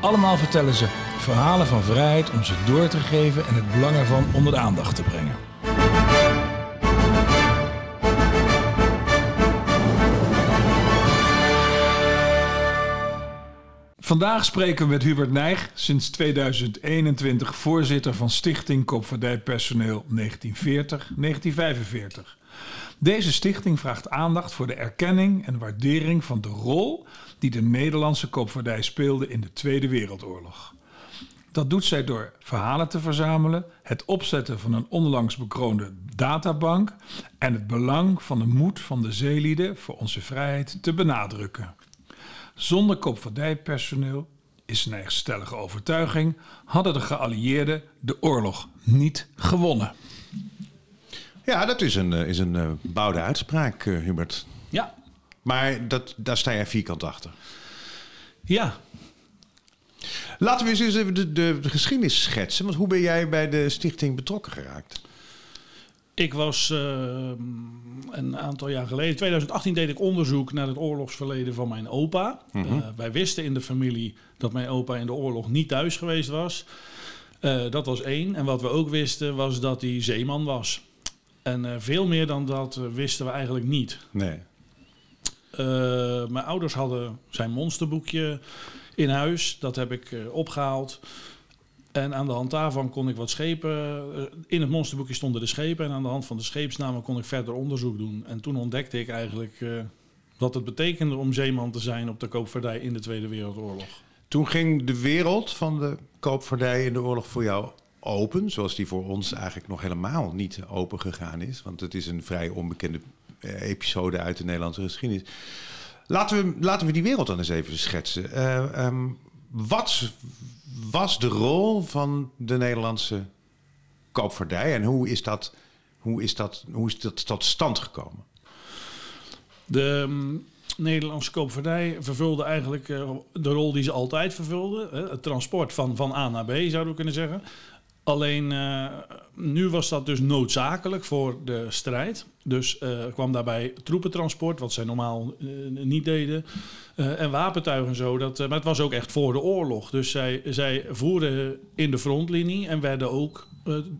Allemaal vertellen ze verhalen van vrijheid om ze door te geven en het belang ervan onder de aandacht te brengen. Vandaag spreken we met Hubert Nijg, sinds 2021 voorzitter van Stichting Koopvaardijpersoneel 1940-1945. Deze stichting vraagt aandacht voor de erkenning en waardering van de rol die de Nederlandse koopvaardij speelde in de Tweede Wereldoorlog. Dat doet zij door verhalen te verzamelen, het opzetten van een onlangs bekroonde databank en het belang van de moed van de zeelieden voor onze vrijheid te benadrukken. Zonder koopvaardijpersoneel, is een stellige overtuiging, hadden de geallieerden de oorlog niet gewonnen. Ja, dat is een, eh, is een uh, bouwde uitspraak, uh, Hubert. Ja. Maar dat, daar sta jij vierkant achter. Ja. Laten we eens even de, de, de, geschiedenis schetsen. Want hoe ben jij bij de stichting betrokken geraakt? Ik was uh, een aantal jaar geleden, 2018, deed ik onderzoek naar het oorlogsverleden van mijn opa. Mm -hmm. uh, wij wisten in de familie dat mijn opa in de oorlog niet thuis geweest was. Uh, dat was één. En wat we ook wisten was dat hij zeeman was. En veel meer dan dat wisten we eigenlijk niet. Nee. Mijn ouders hadden zijn monsterboekje in huis. Dat heb ik opgehaald. En aan de hand daarvan kon ik wat schepen. In het monsterboekje stonden de schepen. En aan de hand van de scheepsnamen kon ik verder onderzoek doen. En toen ontdekte ik eigenlijk wat het betekende om zeeman te zijn op de koopvaardij in de Tweede Wereldoorlog. Toen ging de wereld van de koopvaardij in de oorlog voor jou open. Zoals die voor ons eigenlijk nog helemaal niet open gegaan is. Want het is een vrij onbekende episode uit de Nederlandse geschiedenis. Laten we, laten we die wereld dan eens even schetsen. Uh, um, wat was de rol van de Nederlandse koopvaardij en hoe is dat, hoe is dat, hoe is dat tot stand gekomen? De um, Nederlandse koopvaardij vervulde eigenlijk uh, de rol die ze altijd vervulde. Hè? Het transport van, van A naar B zouden we kunnen zeggen. Alleen uh, nu was dat dus noodzakelijk voor de strijd. Dus uh, kwam daarbij troepentransport, wat zij normaal uh, niet deden. en wapentuigen en zo. Dat, maar het was ook echt voor de oorlog. Dus zij, zij voerden in de frontlinie en werden ook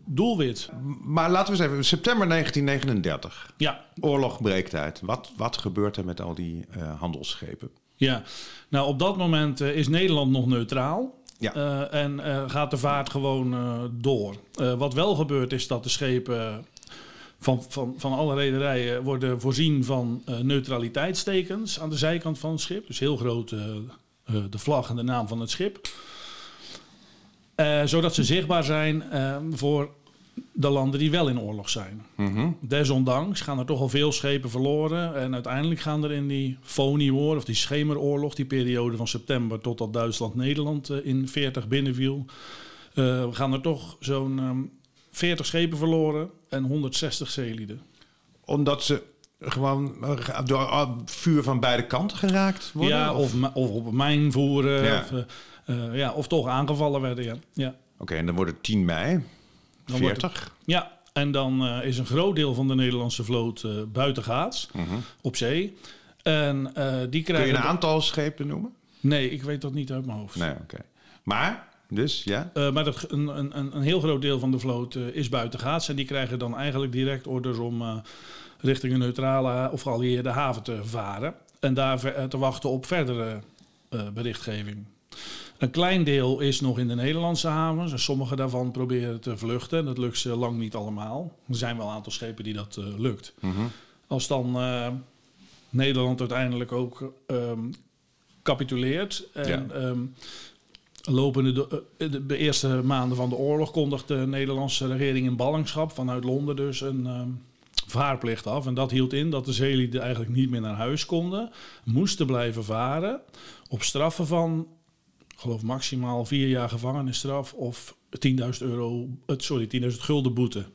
doelwit. Maar laten we eens even, september 1939. Ja. Oorlog breekt uit. Wat, wat gebeurt er met al die handelsschepen? Ja, nou op dat moment is Nederland nog neutraal. Ja. Uh, en uh, gaat de vaart gewoon uh, door. wat wel gebeurt is dat de schepen van, van, van alle rederijen worden voorzien van neutraliteitstekens aan de zijkant van het schip. Dus heel groot de vlag en de naam van het schip. zodat ze zichtbaar zijn voor de landen die wel in oorlog zijn. Mm -hmm. Desondanks gaan er toch al veel schepen verloren. En uiteindelijk gaan er in die Foni-war, of die schemeroorlog, die periode van september totdat Duitsland-Nederland uh, in 40 binnenviel, uh, gaan er toch zo'n um, 40 schepen verloren en 160 zeelieden. Omdat ze gewoon door vuur van beide kanten geraakt worden? Ja, of, of op mijn voeren, ja. Of, uh, ja, of toch aangevallen werden. Ja. ja. Oké, okay, en dan wordt het 10 mei. Dan 40? Het, ja, en dan uh, is een groot deel van de Nederlandse vloot uh, buiten gaats, mm -hmm. op zee. En uh, die krijgen... Kun je een aantal schepen noemen? Nee, ik weet dat niet uit mijn hoofd. Nee, oké. Okay. Maar, dus, ja? maar dat, een, een, een heel groot deel van de vloot is buiten gaats. En die krijgen dan eigenlijk direct orders om richting een neutrale of geallieerde haven te varen. En daar te wachten op verdere berichtgeving. Een klein deel is nog in de Nederlandse havens. En sommige daarvan proberen te vluchten. Dat lukt ze lang niet allemaal. Er zijn wel een aantal schepen die dat uh, lukt. Mm -hmm. Als dan uh, Nederland uiteindelijk ook um, capituleert. En ja. um, lopende de, de, de, eerste maanden van de oorlog kondigt de Nederlandse regering in ballingschap vanuit Londen dus een um, vaarplicht af. En dat hield in dat de zeelieden eigenlijk niet meer naar huis konden. Moesten blijven varen op straffen van geloof maximaal vier jaar gevangenisstraf of 10.000 euro, sorry, 10.000 gulden boete.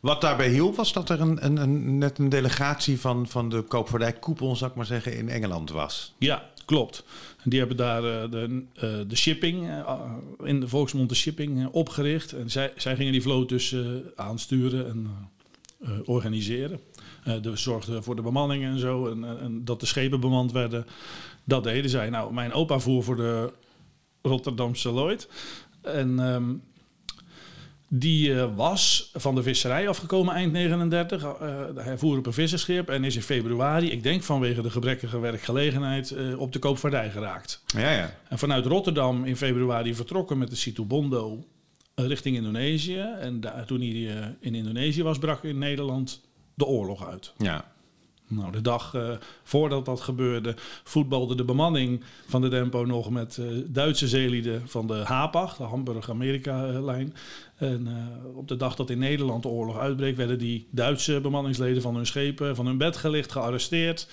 Wat daarbij hielp was dat er een, een, een, net een delegatie van, van de koopvaardijkoepel, zou ik maar zeggen, in Engeland was. Ja, klopt. Die hebben daar uh, de, uh, de shipping, uh, in de volksmond de shipping, opgericht. En zij, zij gingen die vloot dus aansturen en organiseren. de zorgden voor de bemanning en zo. En, en, dat de schepen bemand werden, dat deden zij. Nou, mijn opa voer voor de Rotterdamse Lloyd. En um, die uh, was van de visserij afgekomen eind 39. Uh, hij voer op een visserschip en is in februari, ik denk vanwege de gebrekkige werkgelegenheid, uh, op de koopvaardij geraakt. Ja, ja. En vanuit Rotterdam in februari vertrokken met de Situbondo richting Indonesië. En toen hij in Indonesië was, brak in Nederland de oorlog uit. Ja. Nou, de dag uh, voordat dat gebeurde, voetbalde de bemanning van de Dempo nog met uh, Duitse zeelieden van de Hapag, de Hamburg-Amerika-lijn. En uh, op de dag dat in Nederland de oorlog uitbreekt, werden die Duitse bemanningsleden van hun schepen van hun bed gelicht, gearresteerd.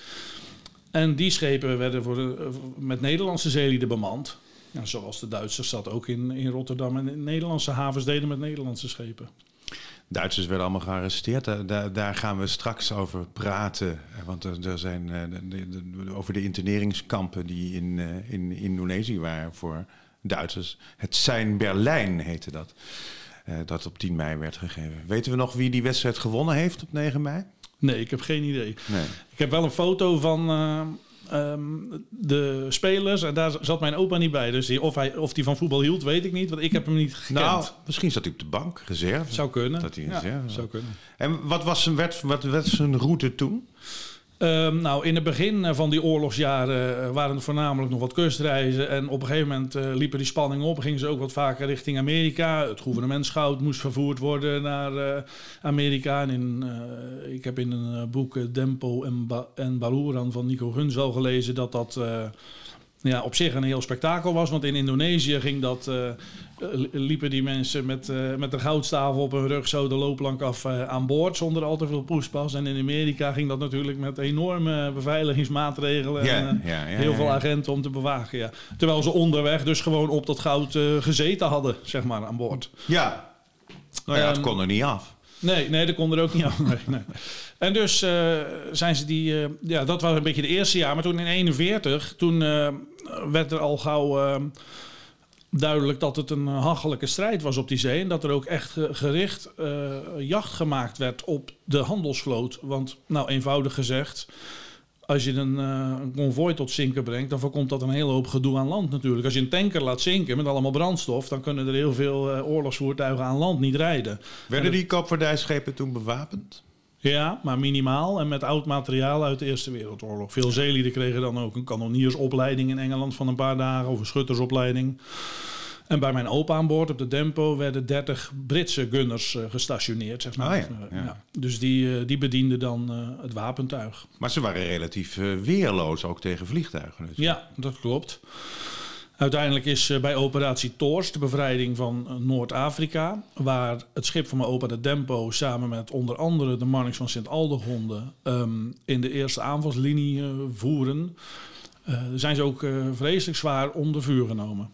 En die schepen werden voor met Nederlandse zeelieden bemand. Ja, zoals de Duitsers dat ook in, in Rotterdam en Nederlandse havens deden met Nederlandse schepen. Duitsers werden allemaal gearresteerd. Daar, daar, gaan we straks over praten. Want er, zijn uh, over de interneringskampen die in, uh, in Indonesië waren voor Duitsers. Het Sein Berlijn heette dat. Uh, dat op 10 mei werd gegeven. Weten we nog wie die wedstrijd gewonnen heeft op 9 mei? Nee, ik heb geen idee. Nee. Ik heb wel een foto van um, de spelers. En daar zat mijn opa niet bij. Dus die, of, hij, of die van voetbal hield, weet ik niet. Want ik heb hem niet gekend. Nou, misschien zat hij op de bank, reserve. Zou kunnen. Dat hij ja, zou kunnen. En wat was zijn, werd, wat werd zijn route toen? Um, nou, in het begin van die oorlogsjaren waren er voornamelijk nog wat kustreizen. En op een gegeven moment uh, liepen die spanningen op. Gingen ze ook wat vaker richting Amerika. Het gouvernementsgoud moest vervoerd worden naar uh, Amerika. En in, ik heb in een boek Dempo en, en Baluran van Nico Guns wel gelezen dat dat ja, op zich een heel spektakel was. Want in Indonesië ging dat, uh, liepen die mensen met, uh, met de goudstaven op hun rug zo de loopplank af uh, aan boord zonder al te veel poespas. En in Amerika ging dat natuurlijk met enorme beveiligingsmaatregelen Ja, en ja, ja, heel veel agenten om te bewaken. Ja. Terwijl ze onderweg dus gewoon op dat goud gezeten hadden, zeg maar, aan boord. Ja. Nou ja, het Ehm, kon er niet af. Nee, nee, dat kon er ook niet nee. En dus eh, zijn ze die... eh, ja, dat was een beetje de eerste jaar. Maar toen in 41, toen eh, werd er al gauw duidelijk dat het een hachelijke strijd was op die zee. En dat er ook echt gericht jacht gemaakt werd op de handelsvloot. Want, nou, eenvoudig gezegd... Als je een, een konvooi tot zinken brengt, dan voorkomt dat een hele hoop gedoe aan land natuurlijk. Als je een tanker laat zinken met allemaal brandstof, dan kunnen er heel veel eh, oorlogsvoertuigen aan land niet rijden. Werden die koopvaardijschepen toen bewapend? Ja, maar minimaal en met oud materiaal uit de Eerste Wereldoorlog. Veel zeelieden kregen dan ook een kanoniersopleiding in Engeland van een paar dagen of een schuttersopleiding. En bij mijn opa aan boord op de Dempo werden 30 Britse gunners eh, gestationeerd. Zeg maar. Ah, ja, Eh, ja. Dus die, eh, die bedienden dan het wapentuig. Maar ze waren relatief weerloos ook tegen vliegtuigen. Dus. Ja, dat klopt. Uiteindelijk is bij operatie Toors de bevrijding van Noord-Afrika, waar het schip van mijn opa de Dempo samen met onder andere de Marnix van Sint-Aldegonde ehm, in de eerste aanvalslinie voeren, eh, zijn ze ook vreselijk zwaar onder vuur genomen.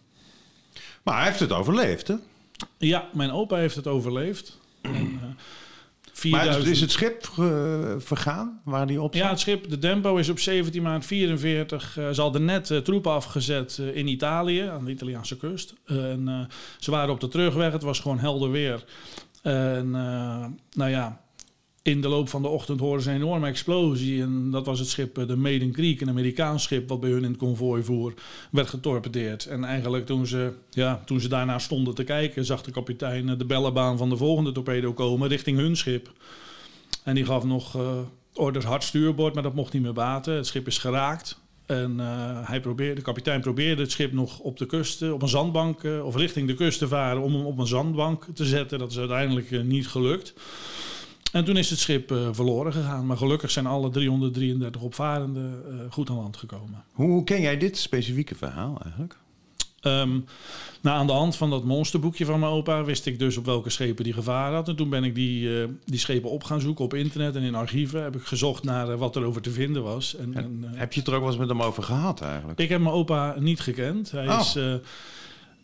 Maar hij heeft het overleefd, hè? Ja, mijn opa heeft het overleefd. En, eh, Maar 4000 is het schip vergaan waar die op zat? Ja, het schip, de Dempo, is op 17 maart 44. eh, ze hadden net eh, troepen afgezet in Italië, aan de Italiaanse kust. En ze waren op de terugweg, het was gewoon helder weer. En nou ja, in de loop van de ochtend hoorden ze een enorme explosie. En dat was het schip eh, de Maiden Creek, een Amerikaans schip wat bij hun in het konvooi voer, werd getorpedeerd. En eigenlijk toen ze, ja, toen ze daarna stonden te kijken, zag de kapitein eh, de bellenbaan van de volgende torpedo komen richting hun schip. En die gaf nog eh, orders hard stuurboord, maar dat mocht niet meer baten. Het schip is geraakt. En hij probeerde, de kapitein probeerde het schip nog op de kust, op een zandbank, of richting de kust te varen om hem op een zandbank te zetten. Dat is uiteindelijk niet gelukt. En toen is het schip eh, verloren gegaan. Maar gelukkig zijn alle 333 opvarenden eh, goed aan land gekomen. Hoe, hoe ken jij dit specifieke verhaal eigenlijk? Ehm, nou, aan de hand van dat monsterboekje van mijn opa wist ik dus op welke schepen die gevaar had. En toen ben ik die, eh, die schepen op gaan zoeken op internet en in archieven. Heb ik gezocht naar wat er over te vinden was. En, en, Heb je het er ook wel eens met hem over gehad eigenlijk? ik heb mijn opa niet gekend. Hij Oh. is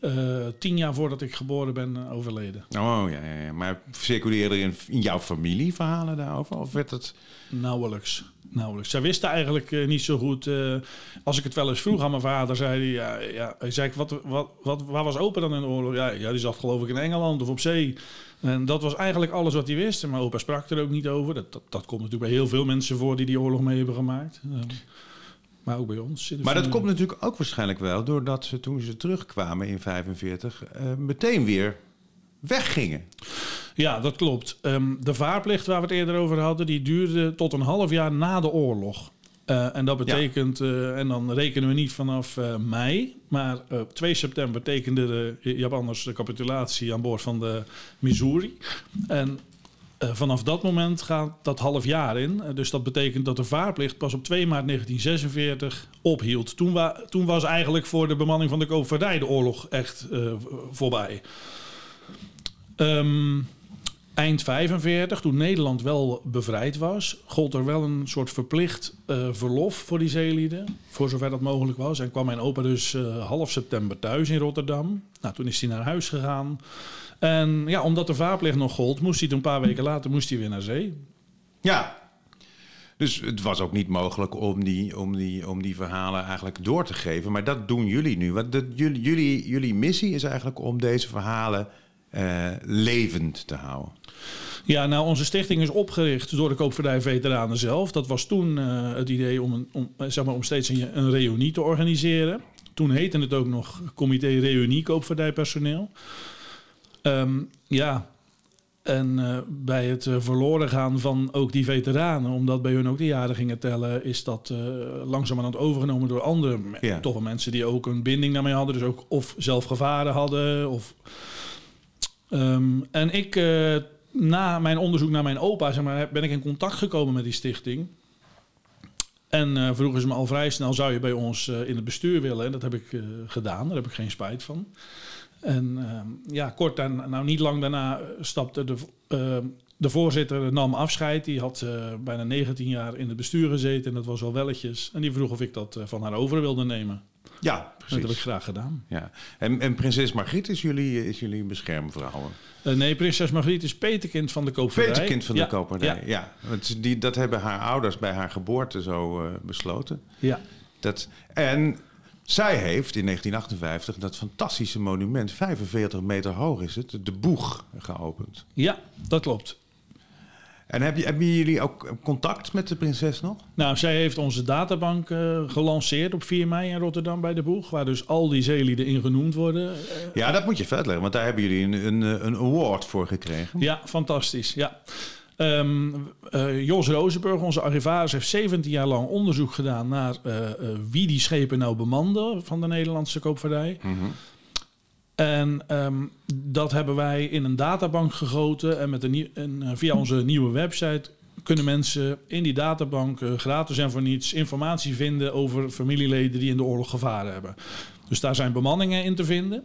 eh, tien jaar voordat ik geboren ben eh, overleden. Oh ja, ja, ja. maar circuleerde er in, in jouw familie verhalen daarover? Of werd het... Nauwelijks. Nauwelijks. Zij wisten eigenlijk eh, niet zo goed. als ik het wel eens vroeg aan mijn vader, zei hij: ja, ja, hij zei ik, wat, wat, wat, waar was opa dan in de oorlog? Ja, ja, die zat geloof ik in Engeland of op zee. En dat was eigenlijk alles wat hij wist. Maar opa sprak er ook niet over. Dat, dat, dat komt natuurlijk bij heel veel mensen voor die die oorlog mee hebben gemaakt. Maar ook bij ons. Maar dat komt natuurlijk ook waarschijnlijk wel doordat ze toen ze terugkwamen in 45 eh, meteen weer weggingen. Ja, dat klopt. Ehm, de vaarplicht waar we het eerder over hadden, die duurde tot een half jaar na de oorlog. Eh, en dat betekent, eh, en dan rekenen we niet vanaf mei, maar op 2 september tekende de Japanners de capitulatie aan boord van de Missouri. En eh, vanaf dat moment gaat dat half jaar in. Eh, dus dat betekent dat de vaarplicht pas op 2 maart 1946 ophield. Toen, toen was eigenlijk voor de bemanning van de koopvaardij de oorlog echt eh, voorbij. Ehm, eind 45, toen Nederland wel bevrijd was, gold er wel een soort verplicht verlof voor die zeelieden. Voor zover dat mogelijk was. En kwam mijn opa dus half september thuis in Rotterdam. Nou, toen is hij naar huis gegaan. En ja, omdat de vaarplicht nog gold, moest hij een paar weken later moest hij weer naar zee. Ja. Dus het was ook niet mogelijk om die, om, die, om die verhalen eigenlijk door te geven. Maar dat doen jullie nu. Want dat, jullie, jullie, jullie missie is eigenlijk om deze verhalen eh, levend te houden. Ja, nou, onze stichting is opgericht door de koopvaardij-veteranen zelf. Dat was toen eh, het idee om, een, om, eh, zeg maar, om steeds een, een reunie te organiseren. Toen heette het ook nog Comité Reunie Koopvaardijpersoneel. Ehm, ja, en eh, bij het eh, verloren gaan van ook die veteranen, omdat bij hun ook de jaren gingen tellen, is dat eh langzamerhand overgenomen door andere, Ja. toch wel mensen die ook een binding daarmee hadden. Dus ook of zelf gevaren hadden. Of, Ehm, en ik, na mijn onderzoek naar mijn opa, zeg maar, ben ik in contact gekomen met die stichting. En vroegen ze me al vrij snel, zou je bij ons in het bestuur willen? En dat heb ik gedaan, daar heb ik geen spijt van. En ehm, ja, kort daarna, nou niet lang daarna eh, stapte de, eh, de voorzitter, nam afscheid. Die had eh, bijna 19 jaar in het bestuur gezeten en dat was wel welletjes. En die vroeg of ik dat eh, van haar over wilde nemen. Ja, Dat heb ik precies. graag gedaan. Ja. En, en prinses Margriet is jullie, is jullie beschermvrouw. Nee, prinses Margriet is petekind van de koopvaardij. Peterkind van de Ja, koopvaardij. Ja. Die, dat hebben haar ouders bij haar geboorte zo besloten. Ja. Dat, en zij heeft in 1958 dat fantastische monument, 45 meter hoog is het, de Boeg, geopend. ja, dat klopt. En heb je, hebben jullie ook contact met de prinses nog? Nou, zij heeft onze databank eh, gelanceerd op 4 mei in Rotterdam bij de Boeg. Waar dus al die zeelieden in genoemd worden. Eh, Ja, dat moet je verder leggen, want daar hebben jullie een, een, een award voor gekregen. ja, fantastisch. Ja. Ehm, eh, Jos Rozenburg, onze archivaris, heeft 17 jaar lang onderzoek gedaan naar eh, eh, wie die schepen nou bemanden van de Nederlandse koopvaardij. En ehm, dat hebben wij in een databank gegoten. En, met een, en via onze nieuwe website kunnen mensen in die databank gratis en voor niets informatie vinden over familieleden die in de oorlog gevaren hebben. Dus daar zijn bemanningen in te vinden.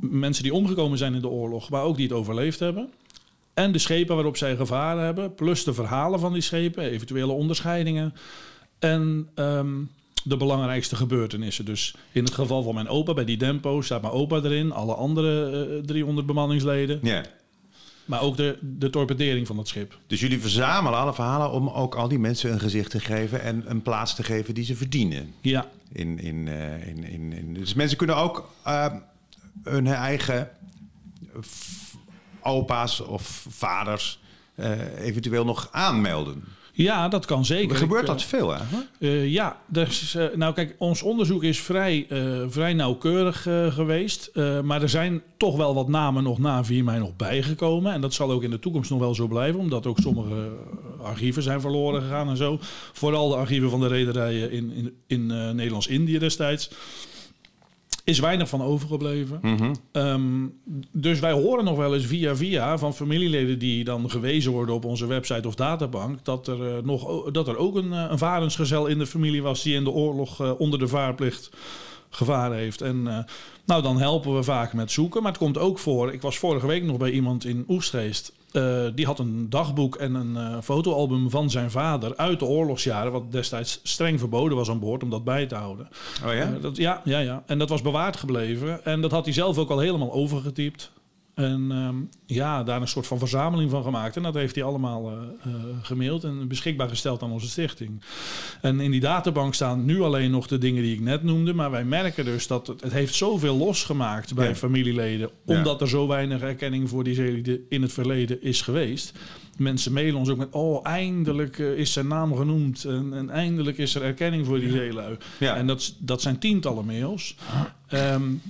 Mensen die omgekomen zijn in de oorlog, maar ook die het overleefd hebben. En de schepen waarop zij gevaren hebben, plus de verhalen van die schepen, eventuele onderscheidingen. En ehm, de belangrijkste gebeurtenissen. Dus in het geval van mijn opa, bij die dempo, staat mijn opa erin. Alle andere eh, 300 bemanningsleden. Ja. Maar ook de, de torpedering van dat schip. Dus jullie verzamelen alle verhalen om ook al die mensen een gezicht te geven en een plaats te geven die ze verdienen. Ja, In, in, eh, in, in, in. Dus mensen kunnen ook eh, hun eigen opa's of vaders eh, eventueel nog aanmelden. ja dat kan zeker. Gebeurt dat veel eigenlijk? eh, eh, ja, dus, eh, nou kijk, ons onderzoek is vrij, eh, vrij nauwkeurig eh, geweest. Eh, maar er zijn toch wel wat namen nog na 4 mei nog bijgekomen. En dat zal ook in de toekomst nog wel zo blijven. Omdat ook sommige eh, archieven zijn verloren gegaan en zo. Vooral de archieven van de rederijen in, in, in eh, Nederlands-Indië destijds. Is weinig van overgebleven. Ehm, dus wij horen nog wel eens via via van familieleden die dan gewezen worden op onze website of databank. Dat er, eh, nog, dat er ook een, eh, een varensgezel in de familie was die in de oorlog eh, onder de vaarplicht gevaren heeft. En uh, nou, dan helpen we vaak met zoeken. Maar het komt ook voor. Ik was vorige week nog bij iemand in Oestgeest. Uh, die had een dagboek en een uh, fotoalbum van zijn vader uit de oorlogsjaren, wat destijds streng verboden was aan boord om dat bij te houden. Oh ja? dat, ja, ja, ja. En dat was bewaard gebleven. En dat had hij zelf ook al helemaal overgetypt. En um, ja, daar een soort van verzameling van gemaakt. En dat heeft hij allemaal uh, uh, gemaild en beschikbaar gesteld aan onze stichting. En in die databank staan nu alleen nog de dingen die ik net noemde. Maar wij merken dus dat het, het heeft zoveel losgemaakt bij Ja. familieleden. Omdat er zo weinig erkenning voor die zeelieden in het verleden is geweest. Mensen mailen ons ook met, oh, eindelijk uh, is zijn naam genoemd. En, en, eindelijk is er erkenning voor die zeelui. Ja. En dat, dat zijn tientallen mails. Um,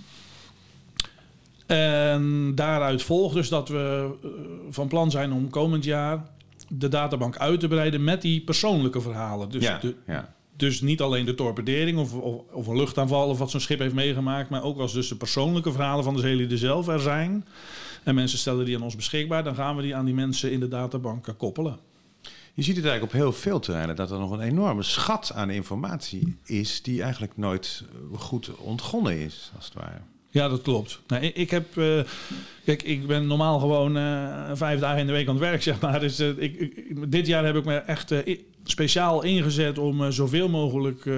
en daaruit volgt dus dat we uh, van plan zijn om komend jaar de databank uit te breiden met die persoonlijke verhalen. Dus, ja, de, ja. dus niet alleen de torpedering of, of, of, een luchtaanval of wat zo'n schip heeft meegemaakt, maar ook als dus de persoonlijke verhalen van de zeelieden zelf er zijn. En mensen stellen die aan ons beschikbaar, dan gaan we die aan die mensen in de databank koppelen. Je ziet het eigenlijk op heel veel terreinen dat er nog een enorme schat aan informatie is die eigenlijk nooit eh, goed ontgonnen is, als het ware. Ja, dat klopt. Nou, ik, ik heb, uh, kijk, ik ben normaal gewoon uh, vijf dagen in de week aan het werk, zeg maar. Dus uh, ik, ik, dit jaar heb ik me echt speciaal ingezet om zoveel mogelijk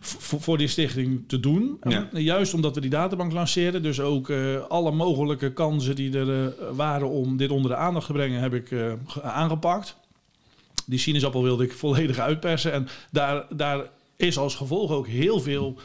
voor die stichting te doen. Ja. Juist omdat we die databank lanceren. Dus ook alle mogelijke kansen die er waren om dit onder de aandacht te brengen, heb ik aangepakt. Die sinaasappel wilde ik volledig uitpersen. En daar, daar is als gevolg ook heel veel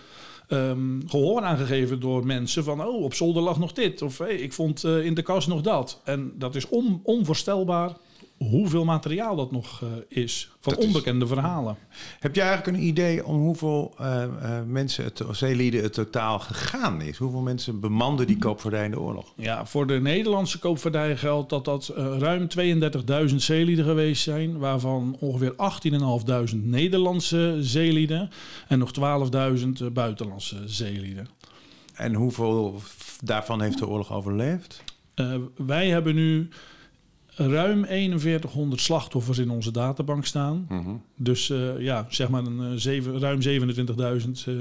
um, gehoor aangegeven door mensen van oh op zolder lag nog dit of ik vond uh, in de kast nog dat. En dat is on, onvoorstelbaar hoeveel materiaal dat nog uh, is van dat onbekende is... verhalen. Heb je eigenlijk een idee om hoeveel uh, mensen het zeelieden het totaal gegaan is? Hoeveel mensen bemanden die koopvaardij in de oorlog? Ja, voor de Nederlandse koopvaardij geldt dat dat ruim 32.000 zeelieden geweest zijn, waarvan ongeveer 18.500 Nederlandse zeelieden en nog 12.000 buitenlandse zeelieden. En hoeveel daarvan heeft de oorlog overleefd? Uh, wij hebben nu ruim 4100 slachtoffers in onze databank staan. Mm -hmm. Dus uh, ja, zeg maar een, uh, zeven, ruim 27.000 uh,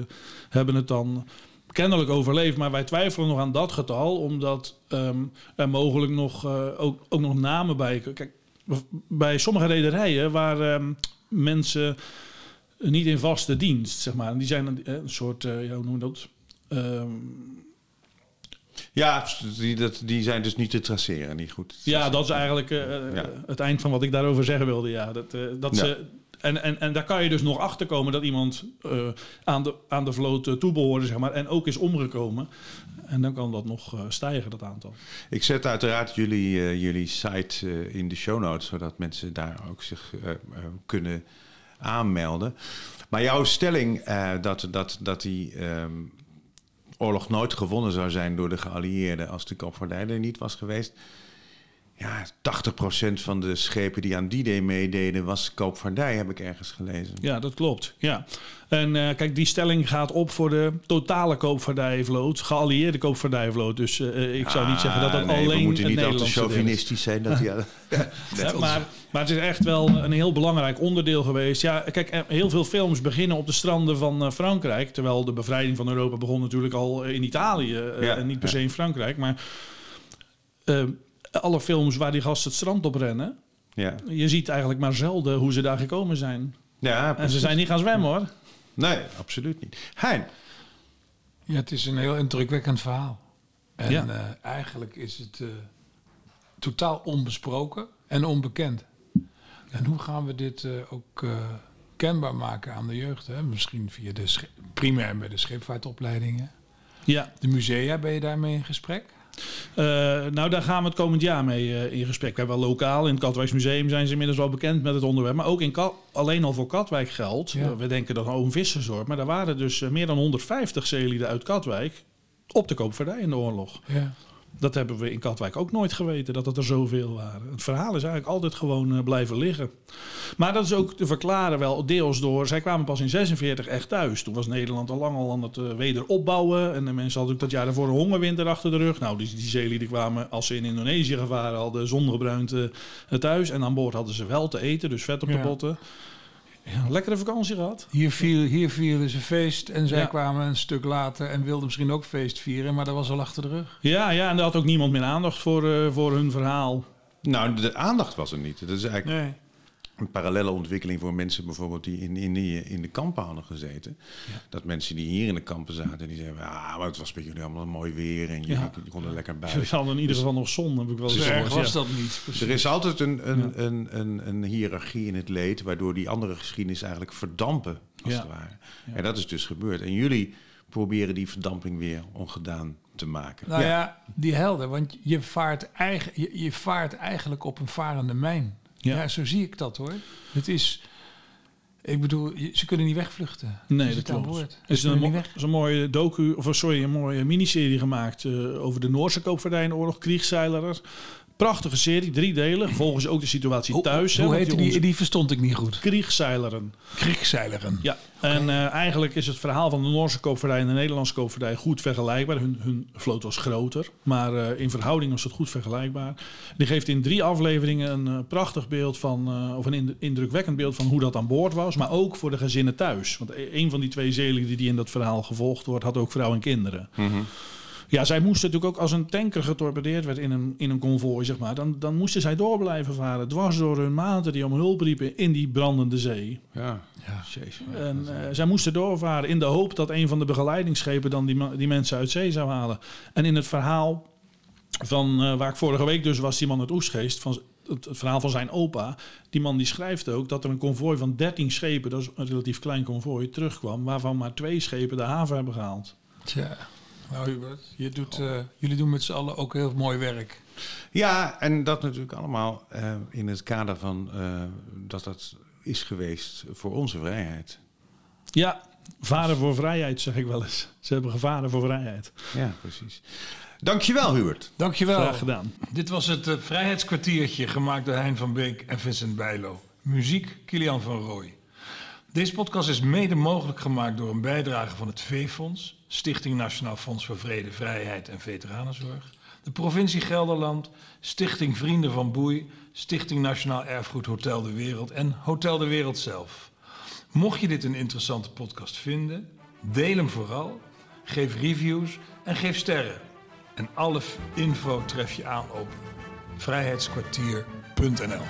hebben het dan kennelijk overleefd. Maar wij twijfelen nog aan dat getal, omdat um, er mogelijk nog, uh, ook, ook nog namen bij... Kijk, bij sommige rederijen waar um, mensen niet in vaste dienst, zeg maar. Die zijn een, een soort, ja, hoe noem je dat? Um, ja, die, dat, die zijn dus niet te traceren, niet goed. Ja, dat is eigenlijk uh, ja. het eind van wat ik daarover zeggen wilde. Ja, dat, uh, dat ja. ze, en, en, en daar kan je dus nog achter komen dat iemand uh, aan, de, aan de vloot toebehoorde, zeg maar, en ook is omgekomen. En dan kan dat nog stijgen, dat aantal. Ik zet uiteraard jullie, jullie site in de show notes, zodat mensen daar ook zich kunnen aanmelden. Maar jouw stelling dat, dat, dat die. Um, oorlog nooit gewonnen zou zijn door de geallieerden als de koopvaardij er niet was geweest. Ja, 80% van de schepen die aan die day meededen was koopvaardij, heb ik ergens gelezen. Ja, dat klopt. Ja. En uh, kijk, die stelling gaat op voor de totale koopvaardijvloot, geallieerde koopvaardijvloot. Dus uh, ik zou niet zeggen dat dat Ah, nee, alleen we moeten niet al te chauvinistisch zijn. Dat die, ja, Ja, maar, maar het is echt wel een heel belangrijk onderdeel geweest. Ja, kijk, eh, heel veel films beginnen op de stranden van Frankrijk. Terwijl de bevrijding van Europa begon natuurlijk al in Italië. Ja, en niet per se in Frankrijk. Maar uh, alle films waar die gasten het strand op rennen. ja. Je ziet eigenlijk maar zelden hoe ze daar gekomen zijn. ja En ze zijn niet gaan zwemmen hoor. Nee, absoluut niet. Hein, Ja, het is een heel indrukwekkend verhaal. En Ja. eh, eigenlijk is het eh, totaal onbesproken en onbekend. En hoe gaan we dit eh, ook eh, kenbaar maken aan de jeugd? Hè? Misschien via de primair bij de scheepvaartopleidingen. Ja, De musea, ben je daarmee in gesprek? Uh, nou, daar gaan we het komend jaar mee uh, in gesprek. We hebben wel lokaal in het Katwijksmuseum zijn ze inmiddels wel bekend met het onderwerp. Maar ook in alleen al voor Katwijk geldt. Ja. Uh, we denken dat Oom Vissersdorp. Maar daar waren dus uh, meer dan 150 zeelieden uit Katwijk op de koopvaardij in de oorlog. Ja. Dat hebben we in Katwijk ook nooit geweten, dat het er zoveel waren. Het verhaal is eigenlijk altijd gewoon uh, blijven liggen. Maar dat is ook te verklaren wel deels door... Zij kwamen pas in 46 echt thuis. Toen was Nederland al lang al aan het uh, wederopbouwen. En de mensen hadden ook dat jaar daarvoor een hongerwinter achter de rug. Nou, die, die zeelieden kwamen als ze in Indonesië gevaren hadden... zongebruind uh, thuis. En aan boord hadden ze wel te eten, dus vet op de botten. Ja, lekkere vakantie gehad. Hier, viel, hier vierden ze feest en zij Ja. kwamen een stuk later en wilden misschien ook feest vieren, maar dat was al achter de rug. Ja, ja, en er had ook niemand meer aandacht voor, eh, voor hun verhaal. Nou, de aandacht was er niet. Dat is eigenlijk Nee. Een parallelle ontwikkeling voor mensen bijvoorbeeld die in, in, die, in de kampen hadden gezeten. Dat mensen die hier in de kampen zaten, die zeiden, ah, maar het was bij jullie allemaal mooi weer en jullie Ja. konden lekker Ze buiten. hadden in ieder geval nog zon, heb ik wel erg gehoord, was ja. dat niet. precies. Er is altijd een, een, een, een, een hiërarchie in het leed, waardoor die andere geschiedenis eigenlijk verdampen, als Ja. het ware. En dat is dus gebeurd. En jullie proberen die verdamping weer ongedaan te maken. Nou ja. die helder, want je vaart, eigen, je, je vaart eigenlijk op een varende mijn. Ja. Ja. zo zie ik dat hoor. Het is, ik bedoel, ze kunnen niet wegvluchten. Nee, dat klopt. Er is een, mo- is een mooie docu, of sorry, een mooie miniserie gemaakt eh, over de Noorse koopvaardijenoorlog, Kriegszeiler. Prachtige serie, drie delen. Volgen ze ook de situatie thuis. hè, Hoe want heette die? Die verstond ik niet goed. Kriegzeileren. Kriegzeileren. Ja, en eh, eigenlijk is het verhaal van de Noorse koopvaardij en de Nederlandse koopvaardij goed vergelijkbaar. Hun, hun vloot was groter, maar eh, in verhouding was het goed vergelijkbaar. Die geeft in drie afleveringen een eh, prachtig beeld van, eh, of een ind- indrukwekkend beeld van hoe dat aan boord was, maar ook voor de gezinnen thuis. Want e- een van die twee zeelieden die in dat verhaal gevolgd wordt, had ook vrouw en kinderen. Ja, zij moesten natuurlijk ook als een tanker getorpedeerd werd in een, in een konvooi, zeg maar. Dan, dan moesten zij door blijven varen, dwars door hun maten die om hulp riepen in die brandende zee. Ja, Ja. Jezus. En eh, zij moesten doorvaren in de hoop dat een van de begeleidingsschepen dan die, die mensen uit zee zou halen. En in het verhaal van eh, waar ik vorige week dus was, die man uit Oesgeest, van het, het verhaal van zijn opa. Die man die schrijft ook dat er een konvooi van 13 schepen, dat is een relatief klein konvooi, terugkwam. Waarvan maar twee schepen de haven hebben gehaald. Tja. Nou Hubert, je doet, eh, jullie doen met z'n allen ook heel mooi werk. Ja, en dat natuurlijk allemaal eh, in het kader van eh, dat dat is geweest voor onze vrijheid. Ja, varen voor vrijheid zeg ik wel eens. Ze hebben gevaren voor vrijheid. Ja, precies. Dankjewel, Hubert. Dankjewel. Graag gedaan. Dit was het Vrijheidskwartiertje gemaakt door Hein van Beek en Vincent Bijlo. Muziek Kilian van Rooij. Deze podcast is mede mogelijk gemaakt door een bijdrage van het V-Fonds, Stichting Nationaal Fonds voor Vrede, Vrijheid en Veteranenzorg, de provincie Gelderland, Stichting Vrienden van Boei, Stichting Nationaal Erfgoed Hotel de Wereld en Hotel de Wereld zelf. Mocht je dit een interessante podcast vinden, deel hem vooral, geef reviews en geef sterren. En alle info tref je aan op vrijheidskwartier.nl.